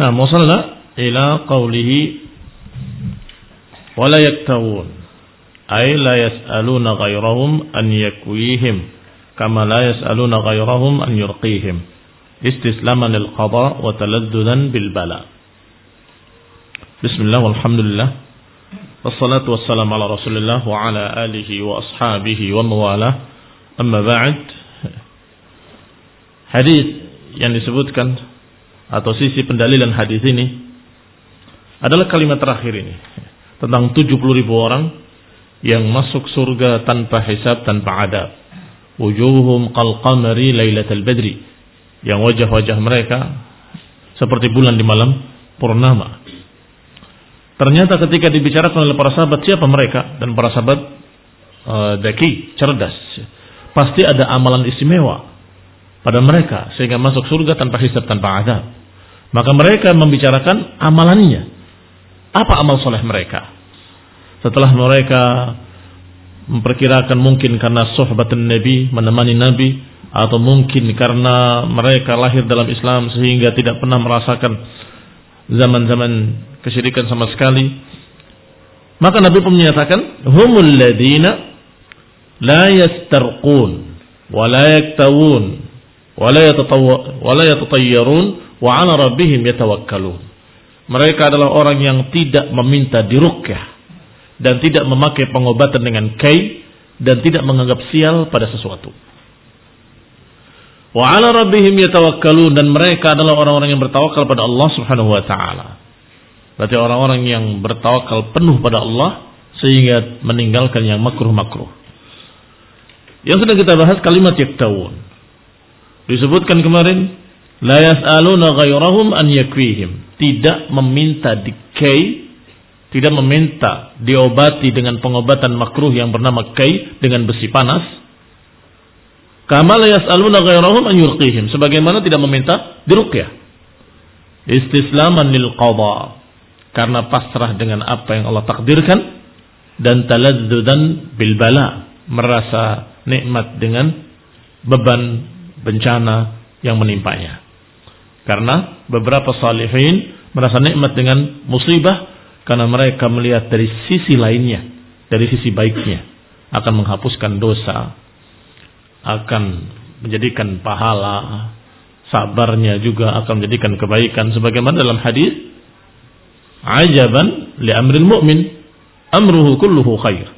Nah, musalla ila qawlihi wala yaktawun ay la yas'aluna ghairahum an yakwihim kama la yas'aluna ghairahum an yurqihim istislaman lil qada wa taladdudan bil bala Bismillah walhamdulillah wassalatu wassalamu ala Rasulillah wa ala alihi wa ashabihi wa mawalah amma ba'd hadis yang disebutkan atau sisi pendalilan hadis ini adalah kalimat terakhir ini tentang 70 ribu orang yang masuk surga tanpa hisab tanpa adab. Wujuhum qalqamari lailatul badri. Yang wajah-wajah mereka seperti bulan di malam purnama. Ternyata ketika dibicarakan oleh para sahabat siapa mereka dan para sahabat uh, daki cerdas pasti ada amalan istimewa pada mereka sehingga masuk surga tanpa hisab tanpa azab. Maka mereka membicarakan amalannya. Apa amal soleh mereka? Setelah mereka memperkirakan mungkin karena sohbatan Nabi, menemani Nabi, atau mungkin karena mereka lahir dalam Islam sehingga tidak pernah merasakan zaman-zaman kesyirikan sama sekali. Maka Nabi pun menyatakan, "Humul ladina la yastarqun wa la yaktawun wa la yatatayyarun wa 'ala rabbihim yatawakkalun." Mereka adalah orang yang tidak meminta dirukyah dan tidak memakai pengobatan dengan kai dan tidak menganggap sial pada sesuatu. Wa 'ala rabbihim yatawakkalun dan mereka adalah orang-orang yang bertawakal pada Allah Subhanahu wa taala. Berarti orang-orang yang bertawakal penuh pada Allah sehingga meninggalkan yang makruh-makruh. Yang sudah kita bahas kalimat yaktawun. Disebutkan kemarin la yas'aluna ghairahum an yakwihim tidak meminta dikai, tidak meminta diobati dengan pengobatan makruh yang bernama kai dengan besi panas. Kama la yas'aluna ghairahum an yurqihim, sebagaimana tidak meminta diruqyah. Istislaman lil. Karena pasrah dengan apa yang Allah takdirkan dan taladzudan bil bala, merasa nikmat dengan beban bencana yang menimpanya. Karena beberapa salihin merasa nikmat dengan musibah karena mereka melihat dari sisi lainnya, dari sisi baiknya akan menghapuskan dosa, akan menjadikan pahala, sabarnya juga akan menjadikan kebaikan sebagaimana dalam hadis ajaban li amril mu'min amruhu kulluhu khair.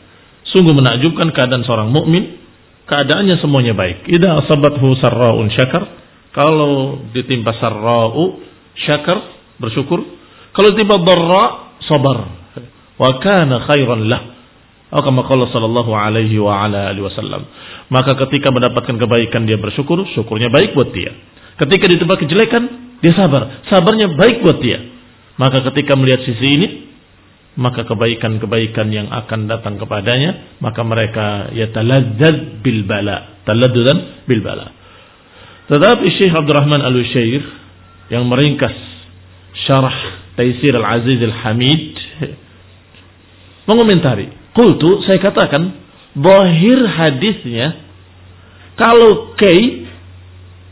Sungguh menakjubkan keadaan seorang mukmin, keadaannya semuanya baik. Idza asabathu sarraun syakar kalau ditimpa sarra'u syakar bersyukur. Kalau ditimpa dharra sabar. Wa kana khairan lah. Atau sallallahu alaihi wa ala alihi wasallam. Maka ketika mendapatkan kebaikan dia bersyukur, syukurnya baik buat dia. Ketika ditimpa kejelekan, dia sabar. Sabarnya baik buat dia. Maka ketika melihat sisi ini, maka kebaikan-kebaikan yang akan datang kepadanya, maka mereka yataladzad bil bala. Taladzudan bil bala. Tetapi Syekh Abdurrahman Al-Usyair yang meringkas syarah Taisir Al-Aziz Al-Hamid mengomentari. Kultu saya katakan bahir hadisnya kalau kay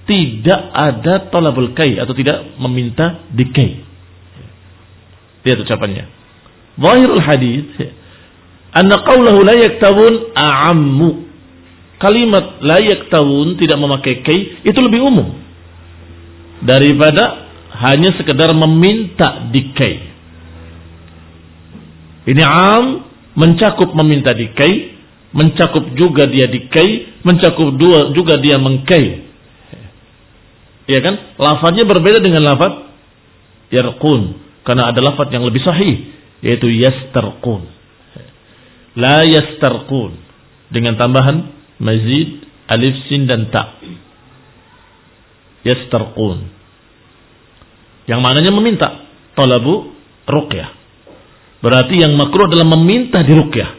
tidak ada talabul kay atau tidak meminta di kay. Lihat ucapannya. Zahirul hadis anna qawlahu la yaktabun a'ammu kalimat layak tahun tidak memakai kei itu lebih umum daripada hanya sekedar meminta di kei. Ini am mencakup meminta di kei, mencakup juga dia di kei, mencakup dua juga dia mengkei. Ya kan? Lafadznya berbeda dengan lafadz yarqun karena ada lafadz yang lebih sahih yaitu yastarqun. La yastarqun dengan tambahan mazid alif sin dan ta. Yastarqun. Yang maknanya meminta. Talabu ruqyah. Berarti yang makruh adalah meminta di ruqyah.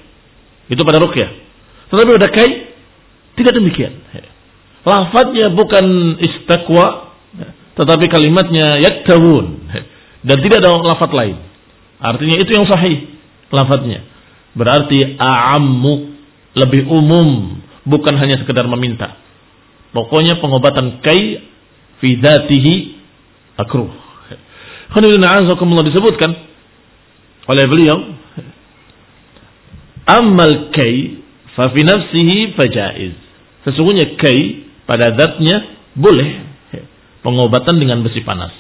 Itu pada ruqyah. Tetapi pada kai tidak demikian. Lafadznya bukan istakwa tetapi kalimatnya yaktawun. Dan tidak ada lafadz lain. Artinya itu yang sahih lafadznya. Berarti a'ammu lebih umum bukan hanya sekedar meminta. Pokoknya pengobatan kai fi dzatihi akruh. Khamilun disebutkan oleh beliau Amal kay fa fi nafsihi fajaiz. Sesungguhnya kay pada zatnya boleh pengobatan dengan besi panas.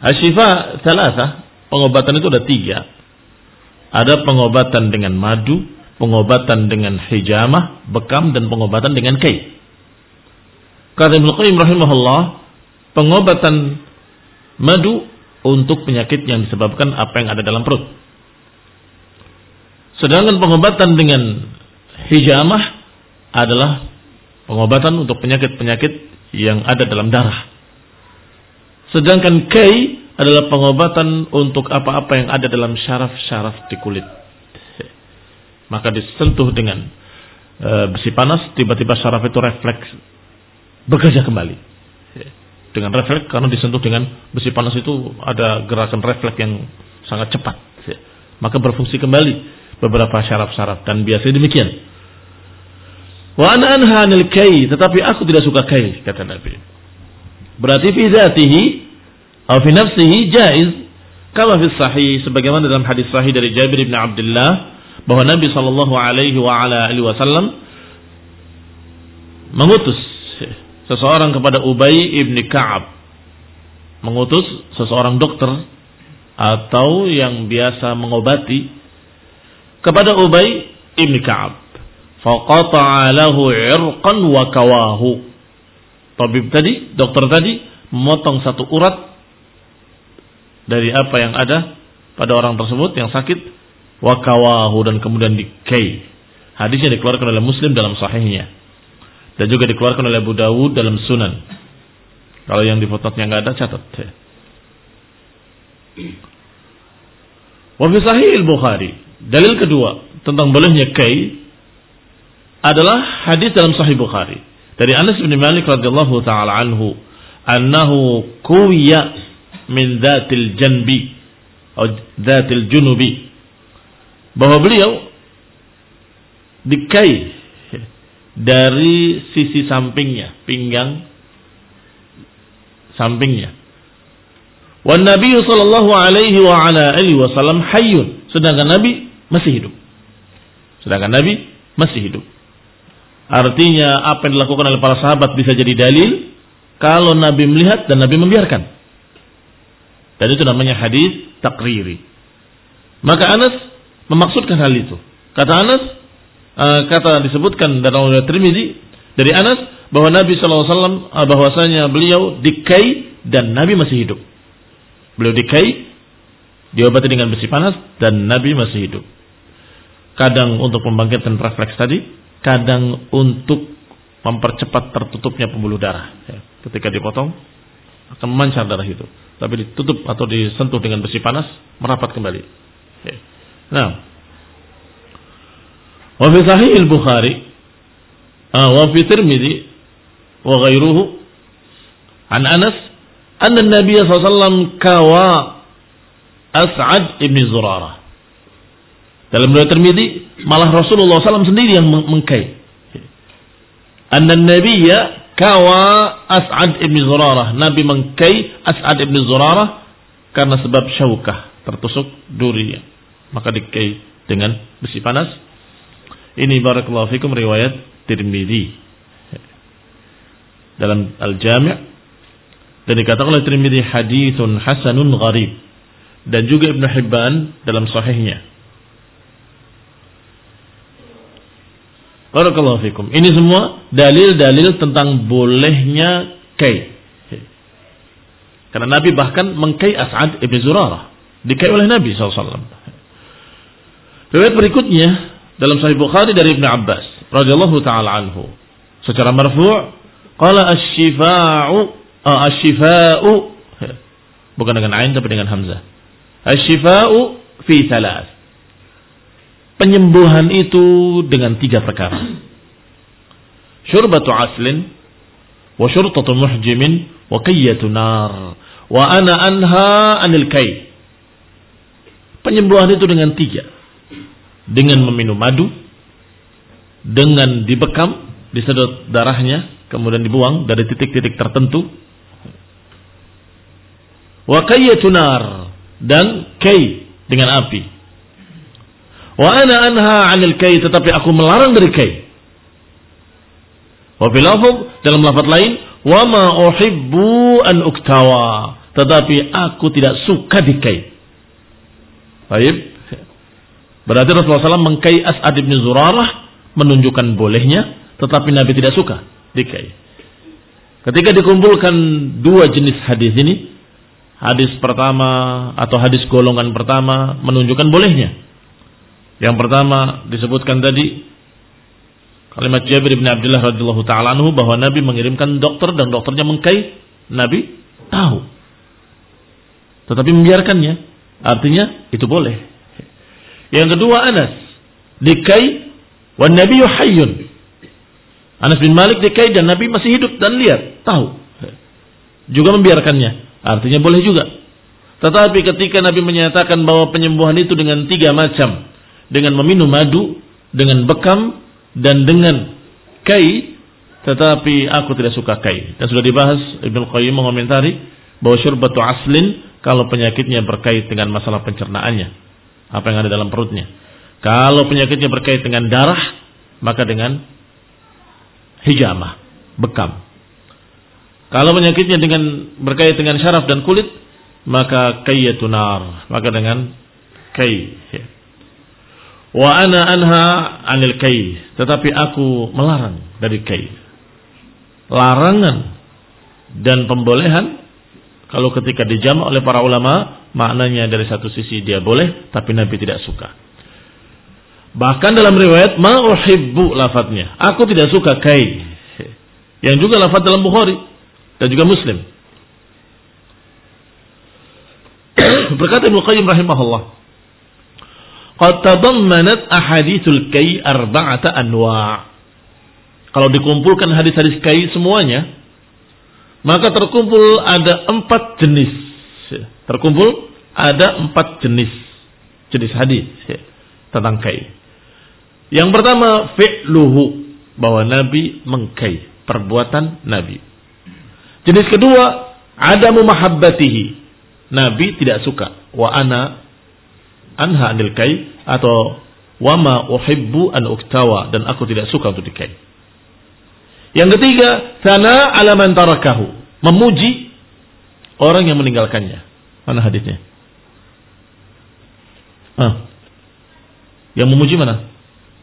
Asyifa salasa, pengobatan itu ada tiga. Ada pengobatan dengan madu, pengobatan dengan hijamah, bekam, dan pengobatan dengan kay. Kata Ibnu Qayyim rahimahullah, pengobatan madu untuk penyakit yang disebabkan apa yang ada dalam perut. Sedangkan pengobatan dengan hijamah adalah pengobatan untuk penyakit-penyakit yang ada dalam darah. Sedangkan kai adalah pengobatan untuk apa-apa yang ada dalam syaraf-syaraf di kulit. Maka disentuh dengan e, besi panas, tiba-tiba syaraf itu refleks bekerja kembali. Dengan refleks karena disentuh dengan besi panas itu ada gerakan refleks yang sangat cepat. Maka berfungsi kembali beberapa syaraf-syaraf dan biasanya demikian. Wa kai, tetapi aku tidak suka kai kata Nabi. Berarti fi zatihi atau fi nafsihi jaiz kama fi sahih sebagaimana dalam hadis sahih dari Jabir bin Abdullah bahwa Nabi sallallahu alaihi wasallam mengutus seseorang kepada Ubay ibn Ka'ab. Mengutus seseorang dokter atau yang biasa mengobati kepada Ubay ibn Ka'ab. Faqata'a lahu 'irqan wa kawahu. Tabib tadi dokter tadi memotong satu urat dari apa yang ada pada orang tersebut yang sakit wa kawahu dan kemudian dikai hadisnya dikeluarkan oleh Muslim dalam sahihnya. Dan juga dikeluarkan oleh Abu Dawud dalam Sunan. Kalau yang di fotonya nggak ada catat. Wa fi Sahih Bukhari, dalil kedua tentang bolehnya kai adalah hadis dalam Sahih Bukhari. Dari Anas bin Malik radhiyallahu taala anhu annahu kuwiya min dzatil janbi atau dzatil junubi bahwa beliau dikai dari sisi sampingnya, pinggang sampingnya. Wan Nabi sallallahu alaihi wa ala alihi wasallam hayyun, sedangkan Nabi masih hidup. Sedangkan Nabi masih hidup. Artinya apa yang dilakukan oleh para sahabat bisa jadi dalil kalau Nabi melihat dan Nabi membiarkan. Dan itu namanya hadis takriri. Maka Anas memaksudkan hal itu. Kata Anas, uh, kata disebutkan dalam riwayat Tirmizi dari Anas bahwa Nabi SAW uh, eh, bahwasanya beliau dikai dan Nabi masih hidup. Beliau dikai diobati dengan besi panas dan Nabi masih hidup. Kadang untuk membangkitkan refleks tadi, kadang untuk mempercepat tertutupnya pembuluh darah. Ya, ketika dipotong akan memancar darah itu. Tapi ditutup atau disentuh dengan besi panas merapat kembali. Ya. Nah, Wa fi sahih al-Bukhari wa fi Tirmidzi wa ghairuhu an Anas anna Nabi sallallahu kawa As'ad ibn Zurarah. Dalam riwayat Tirmidzi malah Rasulullah SAW sendiri yang mengkai. Anna Nabiya kawa As'ad ibn Zurarah. Nabi mengkai As'ad ibn Zurarah karena sebab syaukah tertusuk durinya. Maka dikai dengan besi panas ini barakallahu fikum riwayat Tirmidzi dalam Al-Jami' dan dikatakan oleh Tirmidzi haditsun hasanun gharib dan juga Ibnu Hibban dalam sahihnya. Barakallahu fikum. Ini semua dalil-dalil tentang bolehnya kai. Karena Nabi bahkan mengkai As'ad ibn Zurarah. Dikai oleh Nabi SAW. Riwayat berikutnya dalam Sahih Bukhari dari Ibnu Abbas radhiyallahu taala anhu. Secara marfu' qala asy-syifa'u uh, asy-syifa'u bukan dengan ain tapi dengan hamzah. Asy-syifa'u fi thalath. Penyembuhan itu dengan tiga perkara. Syurbatu aslin wa syurtatu muhjimin wa qayyatu nar wa ana anha anil kay penyembuhan itu dengan tiga dengan meminum madu, dengan dibekam, disedot darahnya, kemudian dibuang dari titik-titik tertentu. Wa kayyatu nar dan kay dengan api. Wa ana anha 'anil kay tetapi aku melarang dari kay. Wa dalam lafaz lain wa ma uhibbu an uktawa tetapi aku tidak suka di kay. Baik. Berarti Rasulullah SAW mengkai As'ad bin Zurarah menunjukkan bolehnya tetapi Nabi tidak suka di kay. Ketika dikumpulkan dua jenis hadis ini, hadis pertama atau hadis golongan pertama menunjukkan bolehnya. Yang pertama disebutkan tadi kalimat Jabir bin Abdullah radhiyallahu taala anhu bahwa Nabi mengirimkan dokter dan dokternya mengkai Nabi tahu. Tetapi membiarkannya artinya itu boleh. Yang kedua Anas dikai wan nabiyyu hayyun Anas bin Malik dikai dan Nabi masih hidup dan lihat, tahu. Juga membiarkannya. Artinya boleh juga. Tetapi ketika Nabi menyatakan bahwa penyembuhan itu dengan tiga macam. Dengan meminum madu, dengan bekam, dan dengan kai. Tetapi aku tidak suka kai. Dan sudah dibahas Ibn Qayyim mengomentari bahwa syurbatu aslin kalau penyakitnya berkait dengan masalah pencernaannya. Apa yang ada dalam perutnya. Kalau penyakitnya berkait dengan darah, maka dengan hijamah, bekam. Kalau penyakitnya dengan berkait dengan syaraf dan kulit, maka kayyatunar, maka dengan kai. Wa ana anha anil kai, tetapi aku melarang dari kai. Larangan dan pembolehan kalau ketika dijamak oleh para ulama, maknanya dari satu sisi dia boleh, tapi Nabi tidak suka. Bahkan dalam riwayat ma uhibbu lafadznya. Aku tidak suka kai. Yang juga lafaz dalam Bukhari dan juga Muslim. Berkata Ibnu Qayyim rahimahullah, "Qad tadammanat ahaditsul kai arba'ata anwa'." Kalau dikumpulkan hadis-hadis kai semuanya, maka terkumpul ada empat jenis. Terkumpul ada empat jenis jenis hadis tentang kai. Yang pertama fi'luhu bahwa Nabi mengkai perbuatan Nabi. Jenis kedua ada mumahabbatihi. Nabi tidak suka wa ana anha anil kai atau wama uhibbu an uktawa dan aku tidak suka untuk dikai. Yang ketiga, sana ala man tarakahu, memuji orang yang meninggalkannya. Mana hadisnya? Ah. Yang memuji mana?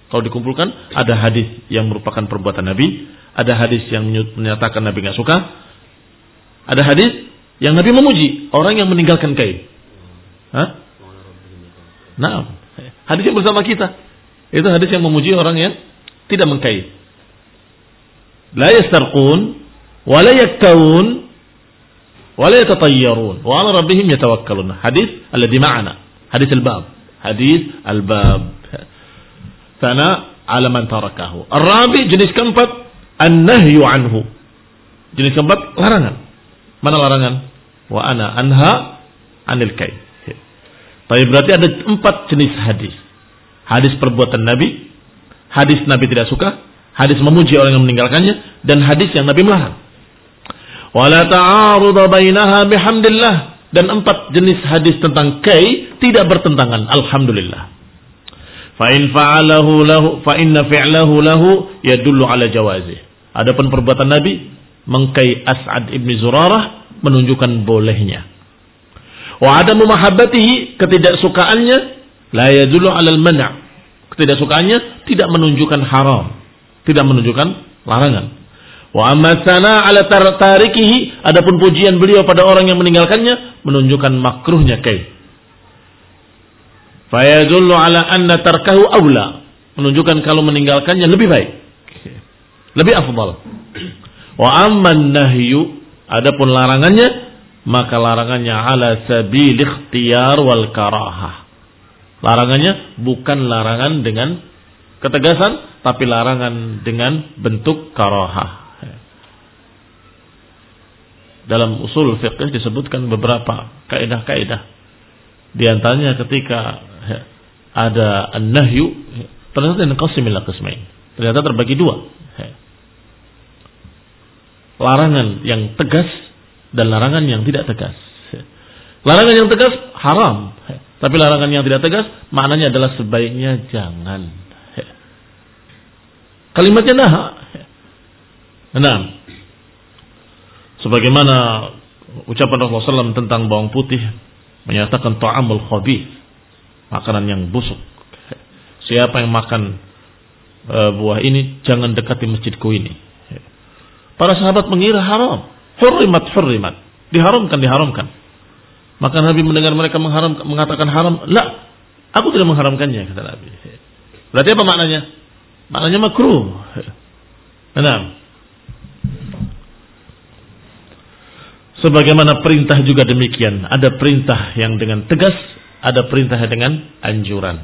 Kalau dikumpulkan ada hadis yang merupakan perbuatan Nabi, ada hadis yang menyatakan Nabi nggak suka, ada hadis yang Nabi memuji orang yang meninggalkan kain. Hah? Nah, hadis yang bersama kita itu hadis yang memuji orang yang tidak mengkai. La yastarqun wa la wa la yatatayyarun wa ala rabbihim yatawakkalun. Hadis alladhi ma'ana. Hadis al-bab. Hadis al-bab. Sana ala man tarakahu. Ar-rabi jenis keempat an-nahyu anhu. Jenis keempat larangan. Mana larangan? Wa ana anha anil kai. Tapi berarti ada empat jenis hadis. Hadis perbuatan Nabi, hadis Nabi tidak suka, hadis memuji orang yang meninggalkannya, dan hadis yang Nabi melarang. Wala ta'aruda bainaha bihamdillah. Dan empat jenis hadis tentang kai tidak bertentangan. Alhamdulillah. Fa in fa'alahu lahu fa inna fi'lahu lahu yadullu ala jawazih. Adapun perbuatan Nabi mengkai As'ad ibn Zurarah menunjukkan bolehnya. Wa adamu mahabbatihi ketidaksukaannya la yadullu ala al-man'. Ketidaksukaannya tidak menunjukkan haram, tidak menunjukkan larangan. Wa amma sana ala tarikihi adapun pujian beliau pada orang yang meninggalkannya menunjukkan makruhnya kai Fayadullu ala anna tarkahu awla. Menunjukkan kalau meninggalkannya lebih baik. Lebih afdal. Wa amman nahyu. Adapun larangannya. Maka larangannya ala sabil ikhtiyar wal karahah. Larangannya bukan larangan dengan ketegasan. Tapi larangan dengan bentuk karahah. Dalam usul fiqh disebutkan beberapa kaidah-kaidah. Di antaranya ketika ada an-nahyu ternyata inqasim ila qismain. Ternyata terbagi dua. Larangan yang tegas dan larangan yang tidak tegas. Larangan yang tegas haram. Tapi larangan yang tidak tegas maknanya adalah sebaiknya jangan. Kalimatnya nah. Nah. Sebagaimana ucapan Rasulullah SAW tentang bawang putih menyatakan ta'amul khabith, makanan yang busuk. Siapa yang makan e, buah ini jangan dekati masjidku ini. Para sahabat mengira haram. Hurrimat hurrimat. Diharamkan diharamkan. Maka Nabi mendengar mereka mengharam, mengatakan haram. La, aku tidak mengharamkannya kata Nabi. Berarti apa maknanya? Maknanya makruh. Nah. Sebagaimana perintah juga demikian. Ada perintah yang dengan tegas, ada perintah dengan anjuran.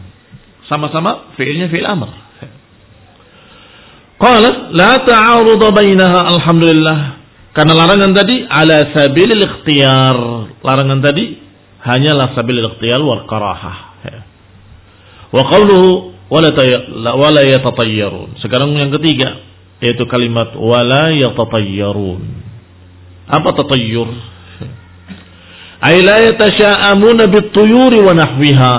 Sama-sama fi'ilnya fi'il amr. Qala la ta'arud bainaha alhamdulillah karena larangan tadi ala sabilil ikhtiyar. Larangan tadi hanyalah sabilil ikhtiyar wal karahah. Wa qawluhu wala yatatayyarun. Sekarang yang ketiga yaitu kalimat wala yatatayyarun. Apa tatayyur? Ay la yatasha'amuna bituyuri wa nahwiha.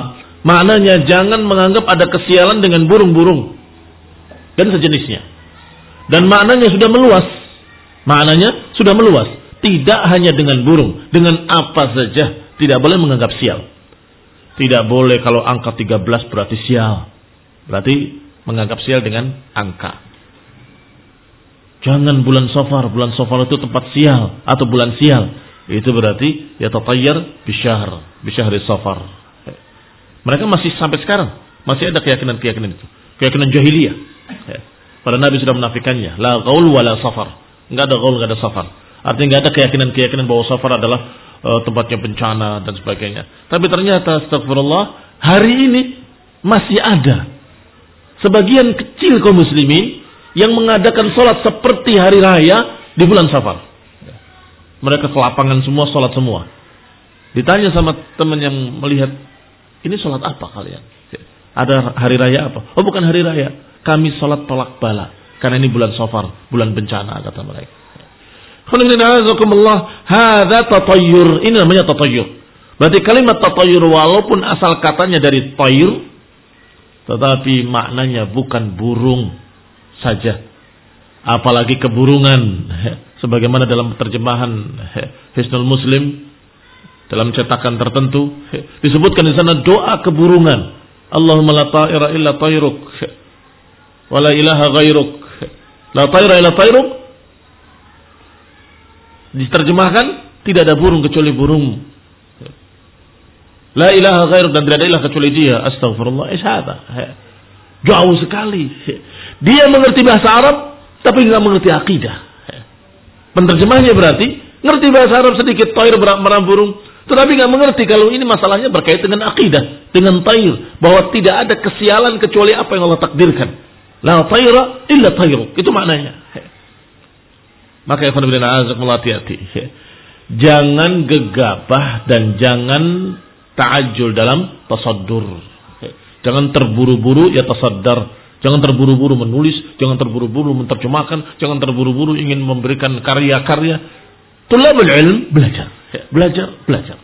Maknanya jangan menganggap ada kesialan dengan burung-burung dan sejenisnya. Dan maknanya sudah meluas Maknanya sudah meluas. Tidak hanya dengan burung, dengan apa saja tidak boleh menganggap sial. Tidak boleh kalau angka 13 berarti sial. Berarti menganggap sial dengan angka. Jangan bulan sofar, bulan sofar itu tempat sial atau bulan sial. Itu berarti ya tatayyar bisyahr, bisyahri sofar. Mereka masih sampai sekarang masih ada keyakinan-keyakinan itu. Keyakinan jahiliyah. Pada Nabi sudah menafikannya. La gaul wala safar nggak ada gaul, nggak ada safar. Artinya nggak ada keyakinan-keyakinan bahwa safar adalah uh, tempatnya bencana dan sebagainya. Tapi ternyata astagfirullah hari ini masih ada sebagian kecil kaum muslimin yang mengadakan sholat seperti hari raya di bulan safar. Mereka ke lapangan semua, sholat semua. Ditanya sama teman yang melihat, ini sholat apa kalian? Ada hari raya apa? Oh bukan hari raya, kami sholat tolak bala. Karena ini bulan safar, bulan bencana kata mereka. Hadza tatayyur. Ini namanya tatayyur. Berarti kalimat tatayyur walaupun asal katanya dari tayur tetapi maknanya bukan burung saja. Apalagi keburungan. Sebagaimana dalam terjemahan Hisnul Muslim dalam cetakan tertentu disebutkan di sana doa keburungan. Allahumma la ta'ira illa tayruk wa la ilaha ghairuk La tayra ila tayruk. Diterjemahkan tidak ada burung kecuali burung. La ilaha ghairuk dan tidak ada ilah kecuali dia. Astagfirullah. Ishada. Jauh sekali. Dia mengerti bahasa Arab tapi nggak mengerti akidah. Penterjemahnya berarti ngerti bahasa Arab sedikit toir merah burung, tetapi nggak mengerti kalau ini masalahnya berkait dengan akidah, dengan tair, bahwa tidak ada kesialan kecuali apa yang Allah takdirkan. La tayra illa tayru. Itu maknanya. Maka ikhwan bin hati-hati. Jangan gegabah dan jangan ta'ajul dalam tasaddur. Jangan terburu-buru ya tasaddar. Jangan terburu-buru menulis, jangan terburu-buru menerjemahkan, jangan terburu-buru ingin memberikan karya-karya. Tulabul ilm belajar, belajar, belajar.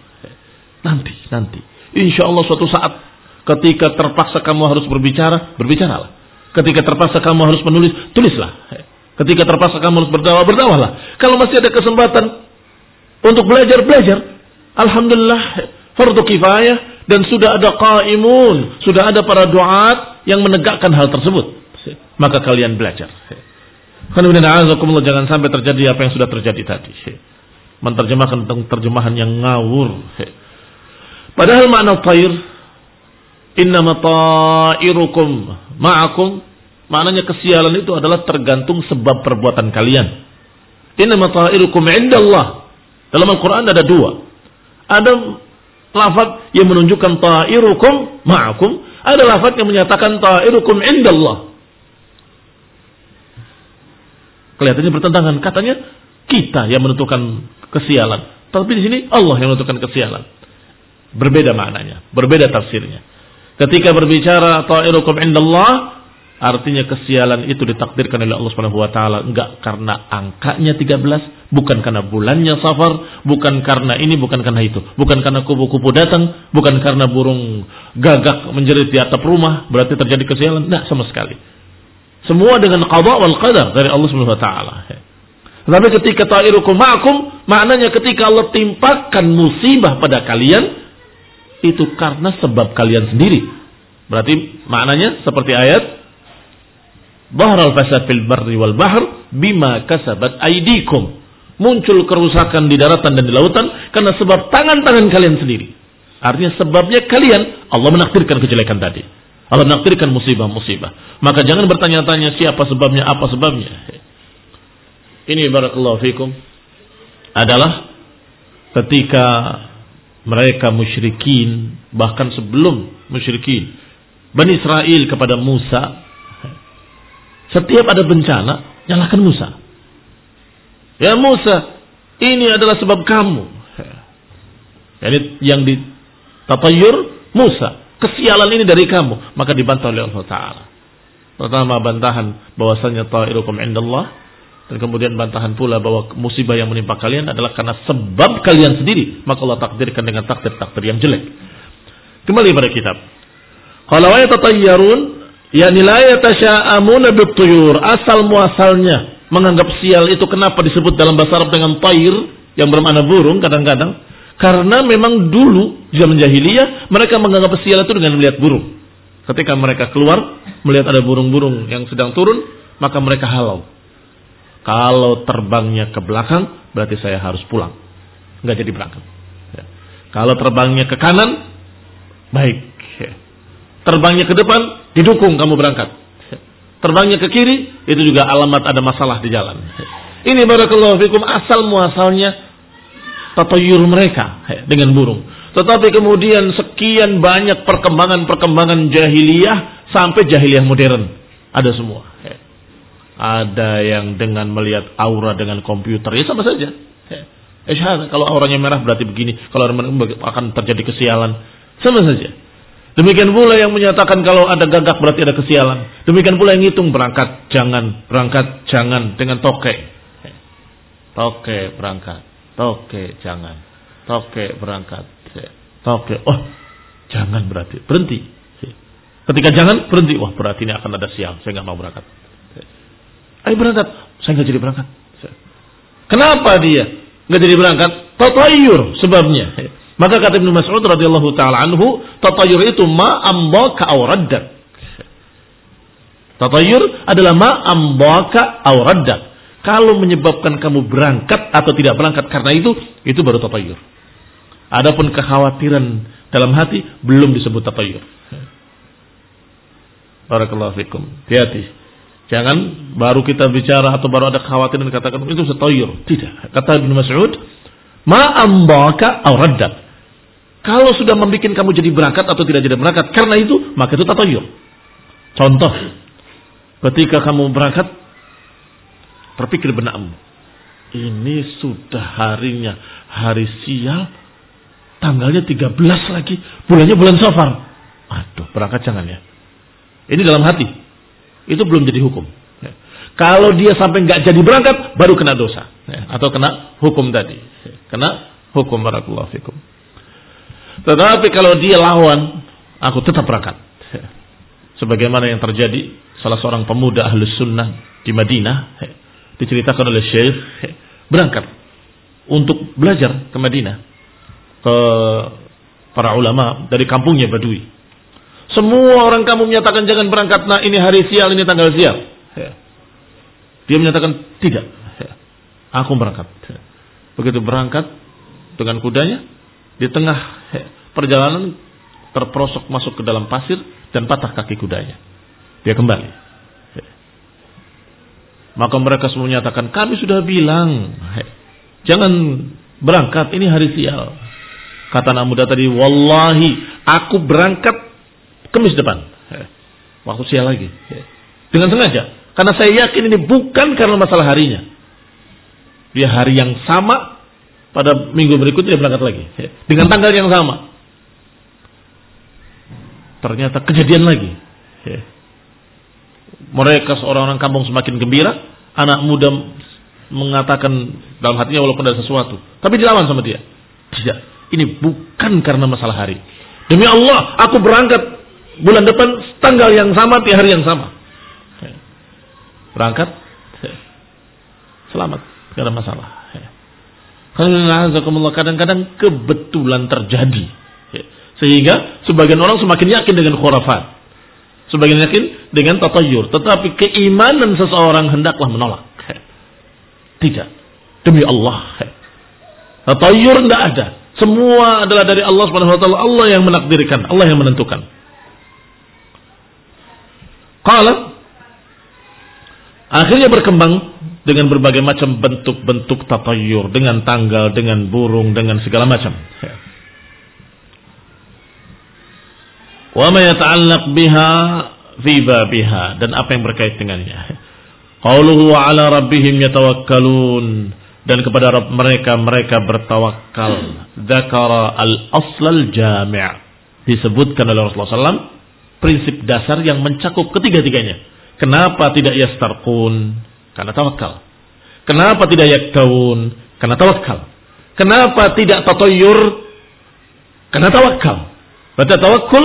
Nanti, nanti. Insya Allah suatu saat ketika terpaksa kamu harus berbicara, berbicaralah. Ketika terpaksa kamu harus menulis, tulislah. Ketika terpaksa kamu harus berdakwah, berdakwahlah. Kalau masih ada kesempatan untuk belajar, belajar. Alhamdulillah, fardu kifayah dan sudah ada qaimun, sudah ada para duat yang menegakkan hal tersebut. Maka kalian belajar. Jangan sampai terjadi apa yang sudah terjadi tadi. Menterjemahkan tentang terjemahan yang ngawur. Padahal makna tair Innama ta'irukum ma'akum. Maknanya kesialan itu adalah tergantung sebab perbuatan kalian. Innama ta'irukum indallah. Dalam Al-Quran ada dua. Ada lafaz yang menunjukkan ta'irukum ma'akum. Ada lafaz yang menyatakan ta'irukum indallah. Kelihatannya bertentangan. Katanya kita yang menentukan kesialan. Tapi di sini Allah yang menentukan kesialan. Berbeda maknanya, berbeda tafsirnya. Ketika berbicara ta'irukum indallah, Artinya kesialan itu ditakdirkan oleh Allah Subhanahu wa taala enggak karena angkanya 13, bukan karena bulannya Safar, bukan karena ini, bukan karena itu, bukan karena kupu-kupu datang, bukan karena burung gagak menjerit di atap rumah berarti terjadi kesialan, enggak sama sekali. Semua dengan qada wal qadar dari Allah Subhanahu wa taala. Tapi ketika ta'irukum ma'akum, maknanya ketika Allah timpakan musibah pada kalian, itu karena sebab kalian sendiri. Berarti maknanya seperti ayat Bahral fasad fil barri wal bahr bima kasabat aidikum. Muncul kerusakan di daratan dan di lautan karena sebab tangan-tangan kalian sendiri. Artinya sebabnya kalian Allah menakdirkan kejelekan tadi. Allah menakdirkan musibah-musibah. Maka jangan bertanya-tanya siapa sebabnya, apa sebabnya. Ini barakallahu fikum adalah ketika mereka musyrikin bahkan sebelum musyrikin Bani Israel kepada Musa setiap ada bencana, nyalakan Musa. Ya Musa, ini adalah sebab kamu. Jadi yang ditatayur Musa. Kesialan ini dari kamu. Maka dibantah oleh Allah Ta'ala. Pertama bantahan bahwasanya ta'irukum indallah. Dan kemudian bantahan pula bahwa musibah yang menimpa kalian adalah karena sebab kalian sendiri. Maka Allah takdirkan dengan takdir-takdir yang jelek. Kembali pada kitab. Kalau ayat tatayyarun Yani la yatasha'amuna bituyur. Asal muasalnya menganggap sial itu kenapa disebut dalam bahasa Arab dengan tair yang bermakna burung kadang-kadang karena memang dulu zaman jahiliyah mereka menganggap sial itu dengan melihat burung. Ketika mereka keluar melihat ada burung-burung yang sedang turun, maka mereka halau. Kalau terbangnya ke belakang, berarti saya harus pulang. Nggak jadi berangkat. Ya. Kalau terbangnya ke kanan, baik. Ya. Terbangnya ke depan, didukung kamu berangkat. Terbangnya ke kiri, itu juga alamat ada masalah di jalan. Ini barakallahu fikum asal muasalnya tatayur mereka dengan burung. Tetapi kemudian sekian banyak perkembangan-perkembangan jahiliyah sampai jahiliyah modern. Ada semua. Ada yang dengan melihat aura dengan komputer, ya sama saja. Eh, kalau auranya merah berarti begini, kalau akan terjadi kesialan, sama saja. Demikian pula yang menyatakan kalau ada gagak berarti ada kesialan. Demikian pula yang hitung berangkat, jangan, berangkat, jangan dengan toke. Toke berangkat, toke jangan, toke berangkat, toke. Oh, jangan berarti berhenti. Ketika jangan berhenti, wah berarti ini akan ada sial, saya nggak mau berangkat. Ayo berangkat, saya nggak jadi berangkat. Kenapa dia nggak jadi berangkat? Tatayur sebabnya. Maka kata Ibnu Mas'ud radhiyallahu taala anhu, tatayur itu ma ambaka aw raddak. Tatayur adalah ma ambaka aw raddak. Kalau menyebabkan kamu berangkat atau tidak berangkat karena itu, itu baru tatayur. Adapun kekhawatiran dalam hati belum disebut tatayur. Barakallahu fikum. Hati-hati. Jangan baru kita bicara atau baru ada kekhawatiran katakan itu tatayur. Tidak. Kata Ibnu Mas'ud, ma ambaka aw raddak. Kalau sudah membuat kamu jadi berangkat atau tidak jadi berangkat, karena itu maka itu tatayur. Contoh, ketika kamu berangkat, terpikir benakmu. Ini sudah harinya hari sial, tanggalnya 13 lagi, bulannya bulan safar. Aduh, berangkat jangan ya. Ini dalam hati. Itu belum jadi hukum. Ya. Kalau dia sampai nggak jadi berangkat, baru kena dosa. Ya. Atau kena hukum tadi. Ya. Kena hukum barakallahu. Tetapi kalau dia lawan, aku tetap berangkat. Sebagaimana yang terjadi salah seorang pemuda ahli sunnah di Madinah, diceritakan oleh Syekh, berangkat untuk belajar ke Madinah. Ke para ulama dari kampungnya Badui. Semua orang kamu menyatakan jangan berangkat, nah ini hari sial, ini tanggal sial. Dia menyatakan tidak. Aku berangkat. Begitu berangkat dengan kudanya, di tengah perjalanan terprosok masuk ke dalam pasir dan patah kaki kudanya. Dia kembali. Maka mereka semua menyatakan, kami sudah bilang, jangan berangkat, ini hari sial. Kata anak muda tadi, wallahi, aku berangkat kemis depan. Waktu sial lagi. Dengan sengaja. Karena saya yakin ini bukan karena masalah harinya. Dia hari yang sama pada minggu berikutnya dia berangkat lagi. Dengan tanggal yang sama. Ternyata kejadian lagi. mereka seorang orang kampung semakin gembira, anak muda mengatakan dalam hatinya walaupun ada sesuatu, tapi dilawan sama dia. Tidak, ini bukan karena masalah hari. Demi Allah, aku berangkat bulan depan tanggal yang sama di hari yang sama. Berangkat, selamat, tidak masalah. Kadang-kadang kebetulan terjadi. Sehingga sebagian orang semakin yakin dengan khurafat. Sebagian yakin dengan tatayur. Tetapi keimanan seseorang hendaklah menolak. Tidak. Demi Allah. Tatayur tidak ada. Semua adalah dari Allah Subhanahu wa taala. Allah yang menakdirkan, Allah yang menentukan. Qala akhirnya berkembang dengan berbagai macam bentuk-bentuk tatayur, dengan tanggal, dengan burung, dengan segala macam. Wa ma yata'allaq biha fi babiha dan apa yang berkait dengannya. Qauluhu wa ala rabbihim yatawakkalun dan kepada Rabb mereka mereka bertawakal. Dzakara al-asl al-jami' disebutkan oleh Rasulullah SAW prinsip dasar yang mencakup ketiga-tiganya. Kenapa tidak yastarqun? Karena tawakal. Kenapa tidak yaktawun? Karena tawakal. Kenapa tidak tatoyur? Karena tawakal. Berarti tawakul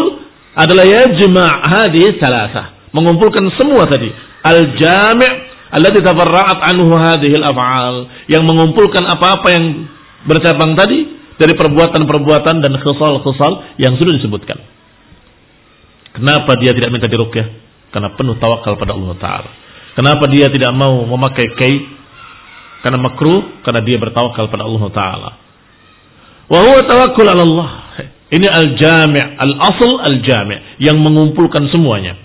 adalah yajma' hadis salasa. Mengumpulkan semua tadi. Al-jami' alladhi tafarra'at anhu hadhil af'al. Yang mengumpulkan apa-apa yang bercabang tadi dari perbuatan-perbuatan dan khusal-khusal yang sudah disebutkan. Kenapa dia tidak minta dirukyah? Karena penuh tawakal pada Allah Ta'ala. Kenapa dia tidak mau memakai kai? Karena makruh, karena dia bertawakal pada Allah Ta'ala. Wa huwa Allah. Ini al-jami' al-asl al-jami' yang mengumpulkan semuanya.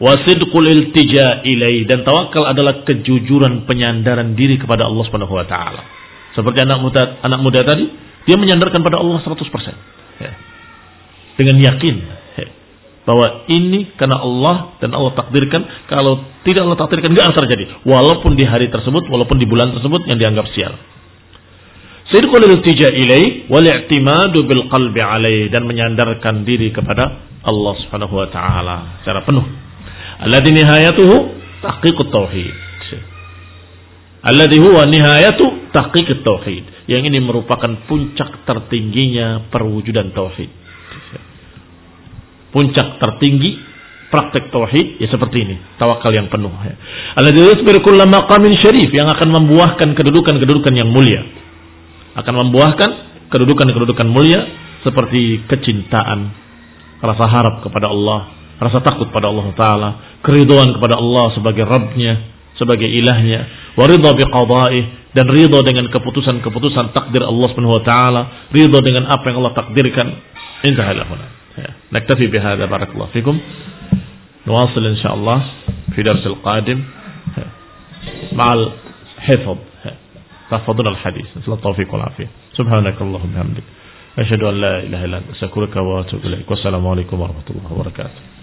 Wasidqul iltija ilai dan tawakal adalah kejujuran penyandaran diri kepada Allah Subhanahu wa taala. Seperti anak muda anak muda tadi, dia menyandarkan pada Allah 100%. Ya. Dengan yakin ya. Bahwa ini karena Allah dan Allah takdirkan, kalau tidak Allah takdirkan enggak akan terjadi. Walaupun di hari tersebut, walaupun di bulan tersebut yang dianggap sial. Sidqul iltija ilai wal i'timadu bil qalbi alai dan menyandarkan diri kepada Allah Subhanahu wa taala secara penuh. Alladhi nihayatuhu tahqiqut tauhid. Alladhi huwa nihayatu tahqiqut tauhid. Yang ini merupakan puncak tertingginya perwujudan tauhid. Puncak tertinggi praktek tauhid ya seperti ini, tawakal yang penuh. Kullama maqamin syarif yang akan membuahkan kedudukan-kedudukan yang mulia akan membuahkan kedudukan-kedudukan mulia seperti kecintaan, rasa harap kepada Allah, rasa takut pada Allah Taala, keriduan kepada Allah sebagai Rabbnya, sebagai ilahnya, waridha biqada'ih dan ridho dengan keputusan-keputusan takdir Allah Subhanahu wa taala, ridho dengan apa yang Allah takdirkan. Intaha Ya. Naktafi bihadza barakallahu fikum. نواصل إن شاء الله في درس القادم. مع الحفظ. تحفظنا الحديث. نسأل التوفيق والعافية. سبحانك اللهم وبحمدك. أشهد أن لا إله إلا أنت. أستغفرك وأتوب إليك. والسلام عليكم ورحمة الله وبركاته.